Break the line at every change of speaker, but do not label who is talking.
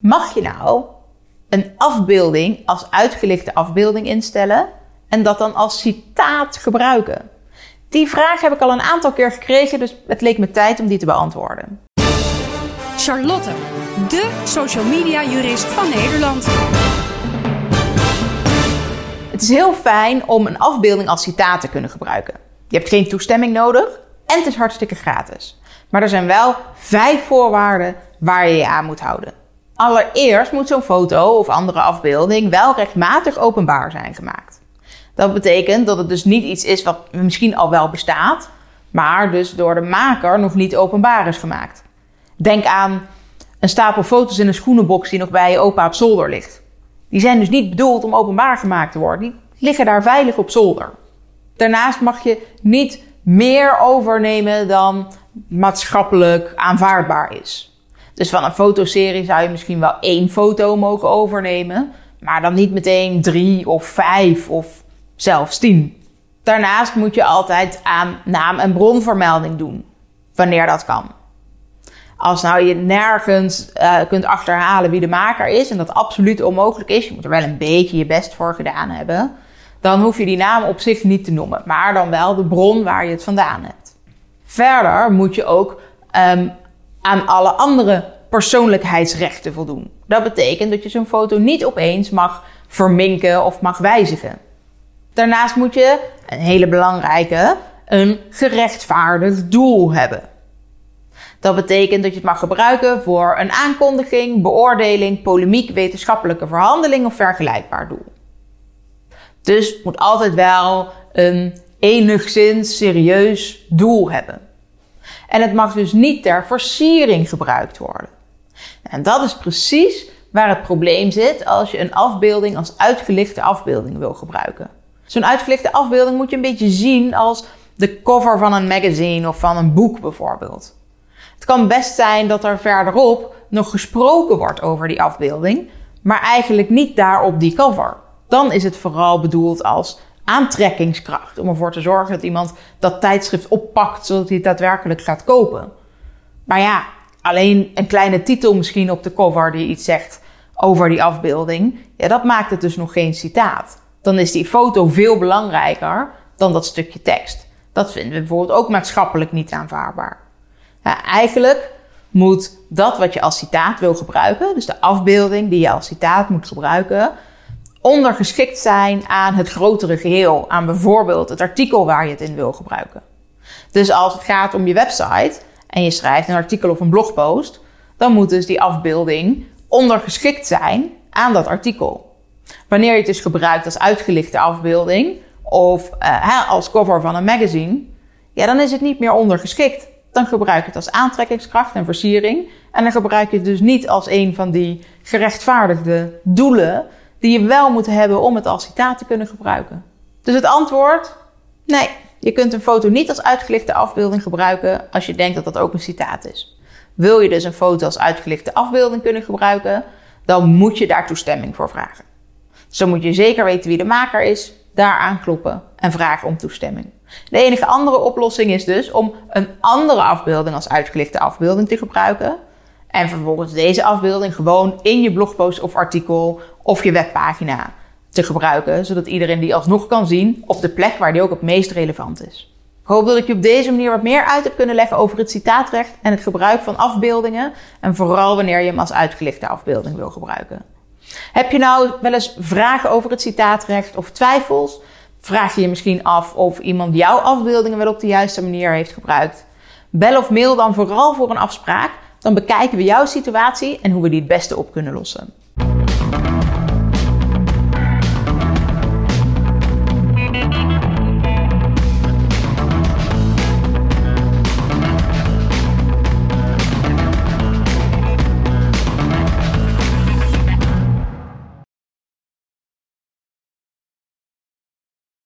Mag je nou een afbeelding als uitgelichte afbeelding instellen en dat dan als citaat gebruiken? Die vraag heb ik al een aantal keer gekregen, dus het leek me tijd om die te beantwoorden.
Charlotte, de social media jurist van Nederland.
Het is heel fijn om een afbeelding als citaat te kunnen gebruiken. Je hebt geen toestemming nodig en het is hartstikke gratis. Maar er zijn wel vijf voorwaarden waar je je aan moet houden. Allereerst moet zo'n foto of andere afbeelding wel rechtmatig openbaar zijn gemaakt. Dat betekent dat het dus niet iets is wat misschien al wel bestaat, maar dus door de maker nog niet openbaar is gemaakt. Denk aan een stapel foto's in een schoenenbox die nog bij je opa op zolder ligt. Die zijn dus niet bedoeld om openbaar gemaakt te worden. Die liggen daar veilig op zolder. Daarnaast mag je niet meer overnemen dan maatschappelijk aanvaardbaar is. Dus van een fotoserie zou je misschien wel één foto mogen overnemen, maar dan niet meteen drie of vijf of zelfs tien. Daarnaast moet je altijd aan naam- en bronvermelding doen, wanneer dat kan. Als nou je nergens uh, kunt achterhalen wie de maker is en dat absoluut onmogelijk is, je moet er wel een beetje je best voor gedaan hebben, dan hoef je die naam op zich niet te noemen, maar dan wel de bron waar je het vandaan hebt. Verder moet je ook um, aan alle andere persoonlijkheidsrechten voldoen. Dat betekent dat je zo'n foto niet opeens mag verminken of mag wijzigen. Daarnaast moet je, een hele belangrijke, een gerechtvaardigd doel hebben. Dat betekent dat je het mag gebruiken voor een aankondiging, beoordeling, polemiek, wetenschappelijke verhandeling of vergelijkbaar doel. Dus moet altijd wel een enigszins serieus doel hebben. En het mag dus niet ter versiering gebruikt worden. En dat is precies waar het probleem zit als je een afbeelding als uitgelichte afbeelding wil gebruiken. Zo'n uitgelichte afbeelding moet je een beetje zien als de cover van een magazine of van een boek bijvoorbeeld. Het kan best zijn dat er verderop nog gesproken wordt over die afbeelding, maar eigenlijk niet daar op die cover. Dan is het vooral bedoeld als aantrekkingskracht. Om ervoor te zorgen dat iemand dat tijdschrift oppakt zodat hij het daadwerkelijk gaat kopen. Maar ja, alleen een kleine titel misschien op de cover die iets zegt over die afbeelding. Ja, dat maakt het dus nog geen citaat. Dan is die foto veel belangrijker dan dat stukje tekst. Dat vinden we bijvoorbeeld ook maatschappelijk niet aanvaardbaar. Eigenlijk moet dat wat je als citaat wil gebruiken, dus de afbeelding die je als citaat moet gebruiken, ondergeschikt zijn aan het grotere geheel. Aan bijvoorbeeld het artikel waar je het in wil gebruiken. Dus als het gaat om je website en je schrijft een artikel of een blogpost, dan moet dus die afbeelding ondergeschikt zijn aan dat artikel. Wanneer je het dus gebruikt als uitgelichte afbeelding of uh, als cover van een magazine, ja, dan is het niet meer ondergeschikt. Dan gebruik je het als aantrekkingskracht en versiering. En dan gebruik je het dus niet als een van die gerechtvaardigde doelen die je wel moet hebben om het als citaat te kunnen gebruiken. Dus het antwoord: nee, je kunt een foto niet als uitgelichte afbeelding gebruiken als je denkt dat dat ook een citaat is. Wil je dus een foto als uitgelichte afbeelding kunnen gebruiken, dan moet je daar toestemming voor vragen. Zo moet je zeker weten wie de maker is, daar aankloppen en vragen om toestemming. De enige andere oplossing is dus om een andere afbeelding als uitgelichte afbeelding te gebruiken. En vervolgens deze afbeelding gewoon in je blogpost of artikel of je webpagina te gebruiken, zodat iedereen die alsnog kan zien op de plek waar die ook het meest relevant is. Ik hoop dat ik je op deze manier wat meer uit heb kunnen leggen over het citaatrecht en het gebruik van afbeeldingen en vooral wanneer je hem als uitgelichte afbeelding wil gebruiken. Heb je nou wel eens vragen over het citaatrecht of twijfels? Vraag je je misschien af of iemand jouw afbeeldingen wel op de juiste manier heeft gebruikt? Bel of mail dan vooral voor een afspraak. Dan bekijken we jouw situatie en hoe we die het beste op kunnen lossen.